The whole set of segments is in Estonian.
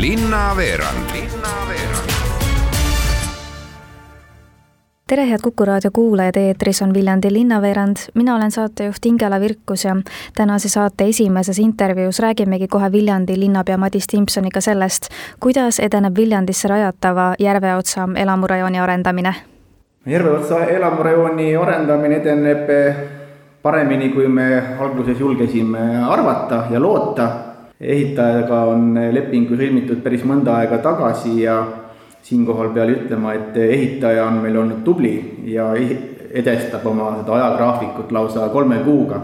linnaveerand Linnaveerand tere, head Kuku raadio kuulajad, eetris on Viljandi linnaveerand, mina olen saatejuht Ingela Virkus ja tänase saate esimeses intervjuus räägimegi kohe Viljandi linnapea Madis Timpsoniga sellest, kuidas edeneb Viljandisse rajatava Järveotsa elamurajooni arendamine. Järveotsa elamurajooni arendamine edeneb paremini, kui me alguses julgesime arvata ja loota. Ehitajaga on lepingu sõlmitud päris mõnda aega tagasi ja siinkohal pean ütlema, et ehitaja on meil olnud tubli ja edestab oma seda ajagraafikut lausa kolme kuuga.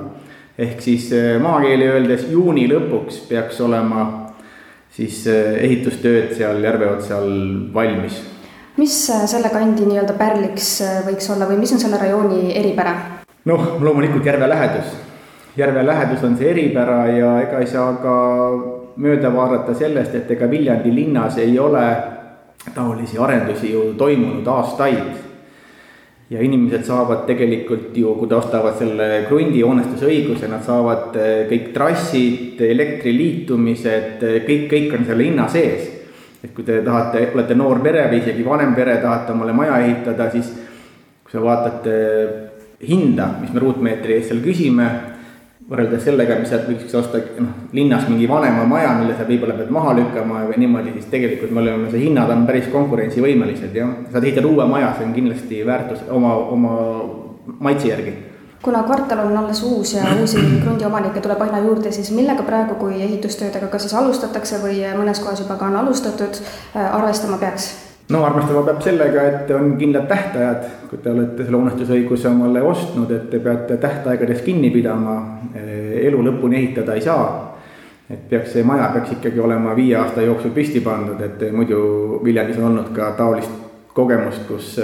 ehk siis eh, maakeeli öeldes juuni lõpuks peaks olema siis eh, ehitustööd seal järve otsal valmis. mis eh, selle kandi nii-öelda pärliks võiks olla või mis on selle rajooni eripära? noh, loomulikult järve lähedus. Järve lähedus on see eripära ja ega ei saa ka mööda vaadata sellest, et ega Viljandi linnas ei ole taolisi arendusi ju toimunud aastaid. ja inimesed saavad tegelikult ju, kui ta ostavad selle krundi hoonestusõiguse, nad saavad eh, kõik trassid, elektriliitumised, eh, kõik, kõik on selle hinna sees. et kui te tahate, olete noor pere või isegi vanem pere, tahate omale maja ehitada, siis kui sa vaatate hinda, mis me ruutmeetri eest seal küsime võrreldes sellega, mis sealt võiks osta noh, linnas mingi vanema maja, mille sa võib-olla pead maha lükkama või niimoodi, siis tegelikult me oleme, see hinnad on päris konkurentsivõimelised ja saad ehitada uue maja, see on kindlasti väärtus oma, oma maitse järgi kuna kvartal on alles uus ja uusi krundiomanikke tuleb aina juurde, siis millega praegu, kui ehitustöödega kas siis alustatakse või mõnes kohas juba ka on alustatud, arvestama peaks? No arvestama peab sellega, et on kindlad tähtajad, kui te olete selle unistusõiguse omale ostnud, et te peate tähtaegadest kinni pidama. elu lõpuni ehitada ei saa. et peaks, see maja peaks ikkagi olema viie aasta jooksul püsti pandud, et muidu Viljandis on olnud ka taolist kogemust, kus,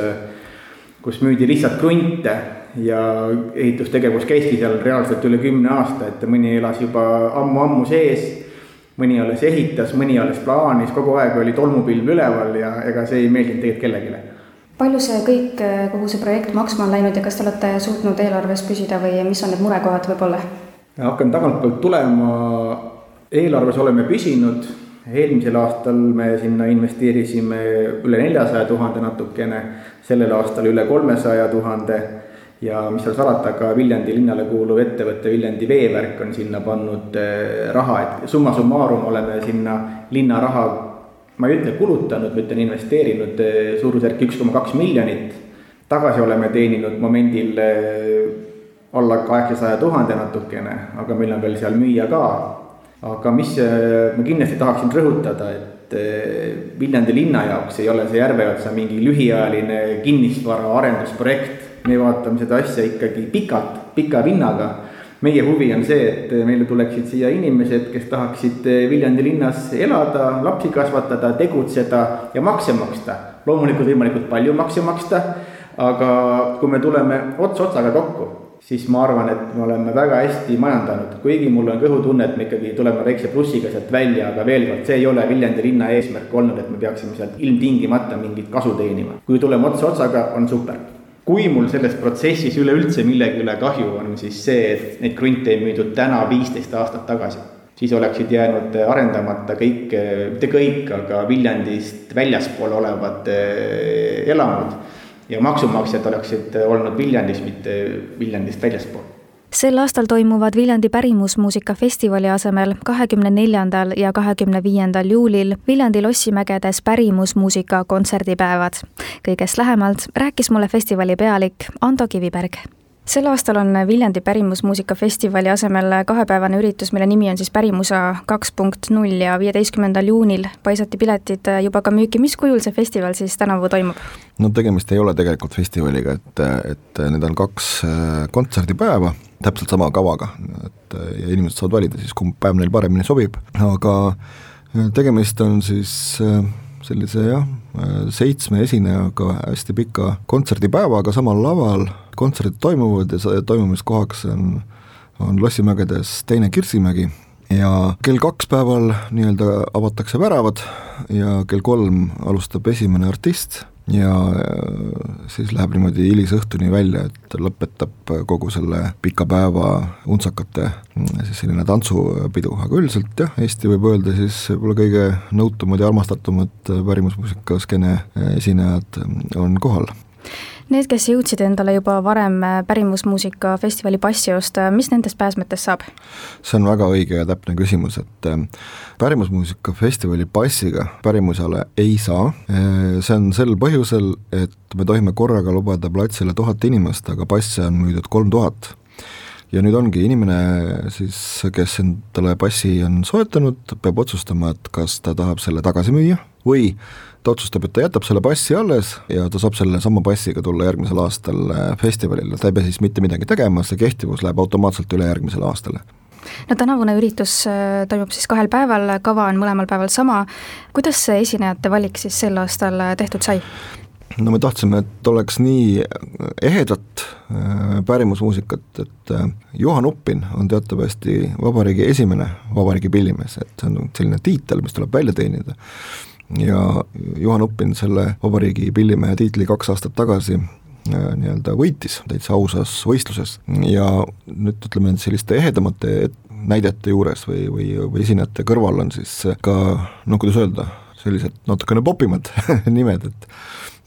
kus müüdi lihtsalt krunte ja ehitustegevus käiski seal reaalselt üle kümne aasta, et mõni elas juba ammu-ammu sees mõni alles ehitas, mõni alles plaanis, kogu aeg oli tolmupilv üleval ja ega see ei meeldinud tegelikult kellelegi. palju see kõik, kogu see projekt maksma on läinud ja kas te olete suutnud eelarves püsida või mis on need murekohad võib-olla? hakkan tagantpoolt tulema, eelarves oleme püsinud, eelmisel aastal me sinna investeerisime üle neljasaja tuhande natukene, sellel aastal üle kolmesaja tuhande ja mis seal salata, ka Viljandi linnale kuuluv ettevõte Viljandi Veevärk on sinna pannud eh, raha, et summa summarum oleme sinna linna raha, ma ei ütle kulutanud, ma ütlen investeerinud eh, suurusjärk üks koma kaks miljonit. tagasi oleme teeninud momendil eh, alla kaheksasaja tuhande natukene, aga meil on veel seal müüa ka. aga mis ma kindlasti tahaksin rõhutada, et Viljandi linna jaoks ei ole see Järveotsa mingi lühiajaline kinnisvara arendusprojekt me vaatame seda asja ikkagi pikalt, pika vinnaga. meie huvi on see, et meile tuleksid siia inimesed, kes tahaksid Viljandi linnas elada, lapsi kasvatada, tegutseda ja makse maksta. loomulikult võimalikult palju makse maksta, aga kui me tuleme ots otsaga kokku siis ma arvan, et me oleme väga hästi majandanud, kuigi mul on kõhutunne, et me ikkagi tuleme väikse plussiga sealt välja, aga veel kord, see ei ole Viljandi linna eesmärk olnud, et me peaksime sealt ilmtingimata mingit kasu teenima. kui tuleme ots otsaga, on super kui mul selles protsessis üleüldse millegi üle kahju on, siis see, et neid krunte ei müüdud täna viisteist aastat tagasi. siis oleksid jäänud arendamata kõik, mitte kõik, aga Viljandist väljaspool olevad eh, elamud. ja maksumaksjad oleksid olnud Viljandis, mitte Viljandist väljaspool sel aastal toimuvad Viljandi pärimusmuusika festivali asemel kahekümne neljandal ja kahekümne viiendal juulil Viljandi Lossimägedes pärimusmuusika kontserdipäevad. kõigest lähemalt rääkis mulle festivali pealik Ando Kiviberg sel aastal on Viljandi Pärimusmuusika festivali asemel kahepäevane üritus, mille nimi on siis Pärimusa kaks punkt null ja viieteistkümnendal juunil paisati piletid juba ka müüki, mis kujul see festival siis tänavu toimub? no tegemist ei ole tegelikult festivaliga, et, et need on kaks kontserdipäeva täpselt sama kavaga, et ja inimesed saavad valida siis, kumb päev neil paremini sobib, aga äh, tegemist on siis äh, sellise jah, äh, seitsme esinejaga hästi pika kontserdipäevaga samal laval, kontserdid toimuvad ja toimumiskohaks on, on Lossimägedes Teine Kirsimägi. Ja kell kaks päeval nii-öelda avatakse väravad ja kell kolm alustab esimene artist ja siis läheb niimoodi hilisõhtuni välja, et lõpetab kogu selle pika päeva untsakate siis selline tantsupidu, aga üldiselt jah, Eesti võib öelda siis võib-olla kõige nõutumad ja armastatumad pärimusmuusika skeene esinejad on kohal Need, kes jõudsid endale juba varem äh, pärimusmuusika festivali passi osta, mis nendest pääsmetest saab? see on väga õige ja täpne küsimus, et äh, pärimusmuusika festivali passiga pärimusele ei saa, äh, see on sel põhjusel, et me tohime korraga lubada platsile tuhat inimest, aga passe on müüdud kolm tuhat ja nüüd ongi inimene siis, kes endale passi on soetanud, peab otsustama, et kas ta tahab selle tagasi müüa või ta otsustab, et ta jätab selle passi alles ja ta saab selle sama passiga tulla järgmisel aastal äh, festivalile, ta ei pea siis mitte midagi tegema, see kehtivus läheb automaatselt üle järgmisele aastale. No tänavune üritus äh, toimub siis kahel päeval, kava on mõlemal päeval sama, kuidas see esinejate valik siis sel aastal äh, tehtud sai? no me tahtsime, et oleks nii ehedat pärimusmuusikat, et Juhan Uppin on teatavasti vabariigi esimene vabariigi pillimees, et see on selline tiitel, mis tuleb välja teenida ja Juhan Uppin selle vabariigi pillimehe tiitli kaks aastat tagasi äh, nii-öelda võitis täitsa ausas võistluses. Ja nüüd ütleme, selliste ehedamate näidete juures või, või, või esinejate kõrval on siis ka no kuidas öelda, sellised natukene popimad nimed, et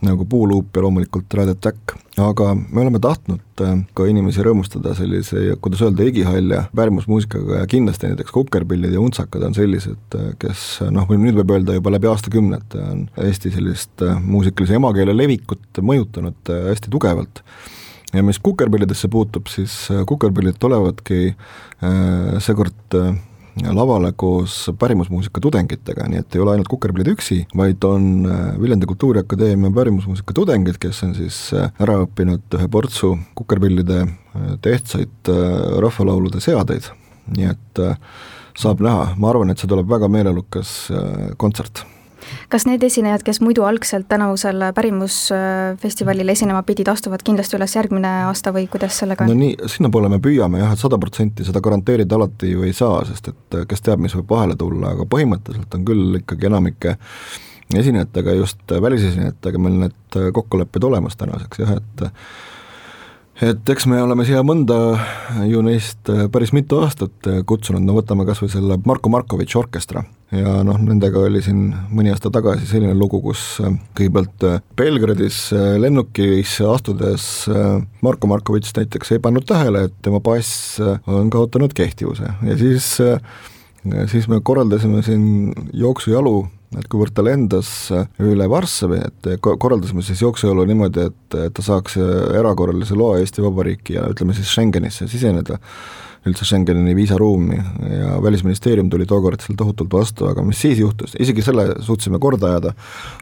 nagu Puuluup ja loomulikult Red Attack, aga me oleme tahtnud äh, ka inimesi rõõmustada sellise, kuidas öelda, igihall pärimusmuusikaga ja kindlasti näiteks kukerpillid ja untsakad on sellised, äh, kes noh, nüüd võib öelda juba läbi aastakümnete on Eesti sellist äh, muusikalise emakeele levikut mõjutanud hästi tugevalt. Ja mis kukerpillidesse puutub, siis kukerpillid tulevadki seekord lavale koos pärimusmuusika tudengitega, nii et ei ole ainult Kukerpillid üksi, vaid on äh, Viljandi Kultuuriakadeemia pärimusmuusika tudengid, kes on siis äh, ära õppinud ühe portsu Kukerpillide äh, tehtsaid rahvalaulude seadeid, nii et saab näha, ma arvan, et see tuleb väga meeleolukas kontsert kas need esinejad, kes muidu algselt tänavusel pärimusfestivalil esinema pidid, astuvad kindlasti üles järgmine aasta või kuidas sellega on? no nii, sinnapoole me püüame jah, et sada protsenti seda garanteerida alati ju ei saa, sest et kes teab, mis võib vahele tulla, aga põhimõtteliselt on küll ikkagi enamike esinejatega, just välisesinejatega meil need kokkulepped olemas tänaseks jah, et et eks me oleme siia mõnda ju neist äh, päris mitu aastat äh, kutsunud, no võtame kas või selle Marko Markovitši orkestra ja noh, nendega oli siin mõni aasta tagasi selline lugu, kus äh, kõigepealt Belgradis lennukisse astudes Marko Markovitš näiteks ei pannud tähele, et tema pass on kaotanud kehtivuse. Ja siis siis me korraldasime siin jooksujalu et kuivõrd ta lendas üle Varssavi, et korraldasime siis jooksujõulu niimoodi, et ta saaks erakorralise loa Eesti Vabariiki ja ütleme siis Schengenisse siseneda üldse Schengeni viisaruumi ja Välisministeerium tuli tookord seal tohutult vastu, aga mis siis juhtus, isegi selle suutsime korda ajada,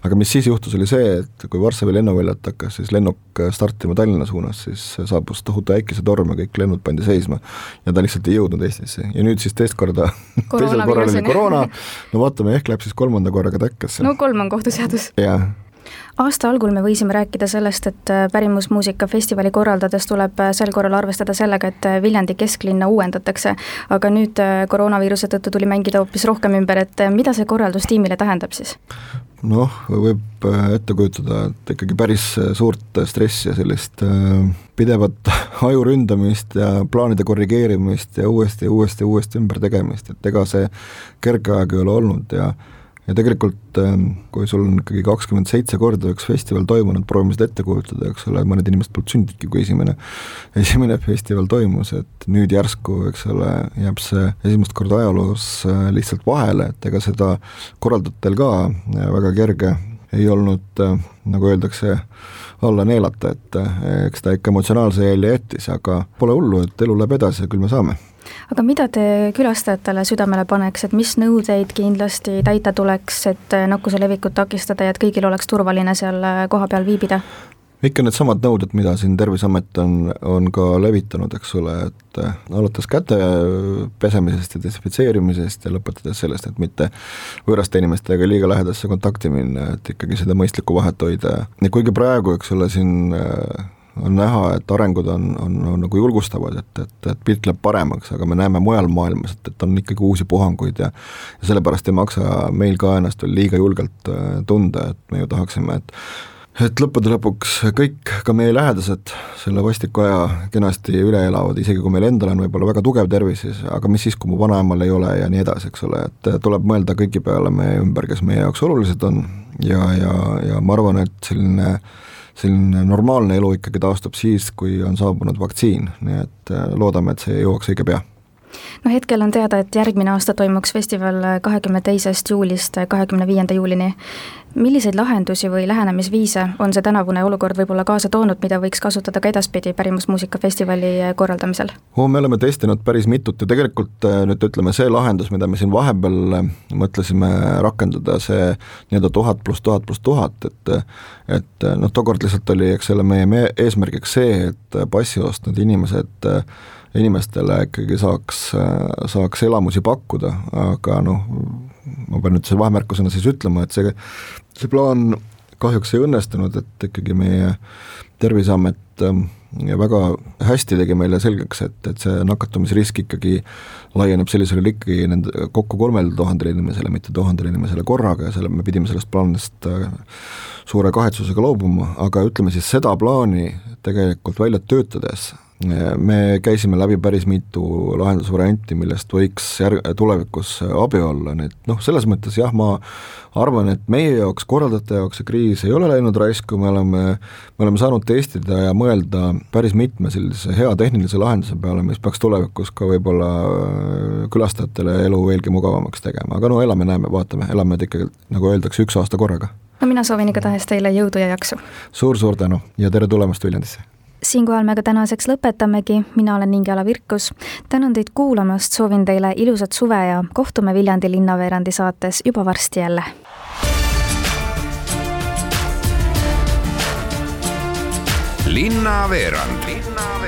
aga mis siis juhtus, oli see, et kui Varssavi lennuväljalt hakkas siis lennuk startima Tallinna suunas, siis saabus tohutu äikesetorm ja kõik lennud pandi seisma ja ta lihtsalt ei jõudnud Eestisse. Ja nüüd siis teist korda, teisel korral oli koroona, no vaatame, ehk läheb siis kolmanda korraga täkkesse. no kolm on kohtuseadus. jah aasta algul me võisime rääkida sellest, et äh, pärimusmuusika festivali korraldades tuleb äh, sel korral arvestada sellega, et äh, Viljandi kesklinna uuendatakse, aga nüüd koroonaviiruse tõttu tuli mängida hoopis rohkem ümber, et mida see korraldus tiimile tähendab siis? noh, võib ette kujutada, et ikkagi päris suurt stressi ja sellist pidevat aju ründamist ja plaanide korrigeerimist ja uuesti uuesti uuesti ümber tegemist, et ega see kerge aeg ei ole olnud ja ja tegelikult ähm, kui sul on ikkagi kakskümmend seitse korda üks festival toimunud, proovime seda ette kujutada, eks ole, mõned inimesed polnud sündinudki, kui esimene, esimene festival toimus, et nüüd järsku, eks ole, jääb see esimest korda ajaloos äh, lihtsalt vahele, et ega seda korraldajatel ka äh, väga kerge ei olnud, äh, nagu öeldakse, alla neelata, et eks ta ikka emotsionaalse jälje jättis, aga pole hullu, et elu läheb edasi ja küll me saame aga mida te külastajatele südamele paneks, et mis nõudeid kindlasti täita tuleks, et nakkuse levikut takistada ja et kõigil oleks turvaline seal kohapeal viibida? ikka needsamad nõuded, mida siin Terviseamet on, on ka levitanud, eks ole, et äh, alates käte pesemisest ja desinfitseerimisest ja lõpetades sellest, et mitte võõraste inimestega liiga lähedasse kontakti minna, et ikkagi seda mõistlikku vahet hoida ja kuigi praegu, eks ole, siin äh, on näha, et arengud on, on, on nagu julgustavad, et, et, et pilt läheb paremaks, aga me näeme mujal maailmas, et, et on ikkagi uusi puhanguid ja ja sellepärast ei maksa meil ka ennast veel liiga julgelt äh, tunda, et me ju tahaksime, et et lõppude lõpuks kõik, ka meie lähedased, selle vastiku aja kenasti üle elavad, isegi kui meil endal on võib-olla väga tugev tervis, siis aga mis siis, kui mu vanaemal ei ole ja nii edasi, eks ole, et tuleb mõelda kõigi peale meie ümber, kes meie jaoks olulised on. Ja, ja, ja ma arvan, et selline selline normaalne elu ikkagi taastub siis, kui on saabunud vaktsiin, nii et loodame, et see jõuaks õige pea no hetkel on teada, et järgmine aasta toimuks festival kahekümne teisest juulist kahekümne viienda juulini. milliseid lahendusi või lähenemisviise on see tänavune olukord võib-olla kaasa toonud, mida võiks kasutada ka edaspidi pärimusmuusikafestivali korraldamisel oh,? me oleme testinud päris mitut ja tegelikult äh, nüüd ütleme, see lahendus, mida me siin vahepeal äh, mõtlesime rakendada, see nii-öelda tuhat pluss tuhat pluss tuhat, et et noh, tookord lihtsalt oli, eks ole, meie eesmärgiks see, et passi ostnud inimesed äh, inimestele ikkagi saaks, saaks elamusi pakkuda, aga noh, ma pean nüüd selle vahemärkusena siis ütlema, et see, see plaan kahjuks ei õnnestunud, et ikkagi meie Terviseamet ähm, väga hästi tegi meile selgeks, et, et see nakatumisrisk ikkagi laieneb sellisel juhul ikkagi nende kokku kolmele tuhandele inimesele, mitte tuhandele inimesele korraga ja selle, me pidime sellest plaanist äh, suure kahetsusega loobuma, aga ütleme siis seda plaani tegelikult välja töötades me käisime läbi päris mitu lahendusvarianti, millest võiks järg-, tulevikus abi olla, nii et noh, selles mõttes jah, ma arvan, et meie jaoks, korraldajate jaoks see kriis ei ole läinud raisku, me oleme, me oleme saanud testida ja mõelda päris mitme sellise hea tehnilise lahenduse peale, mis peaks tulevikus ka võib-olla äh, külastajatele elu veelgi mugavamaks tegema, aga no elame-näeme, vaatame, elame ikkagi, nagu öeldakse, üks aasta korraga. no mina soovin igatahes teile jõudu ja jaksu suur,! suur-suur tänu ja tere tulemast Viljandisse! Siinkohal me ka tänaseks lõpetamegi, mina olen Ingela Virkus. tänan teid kuulamast, soovin teile ilusat suve ja kohtume Viljandi linnaveerandi saates juba varsti jälle. linnaveerand Linna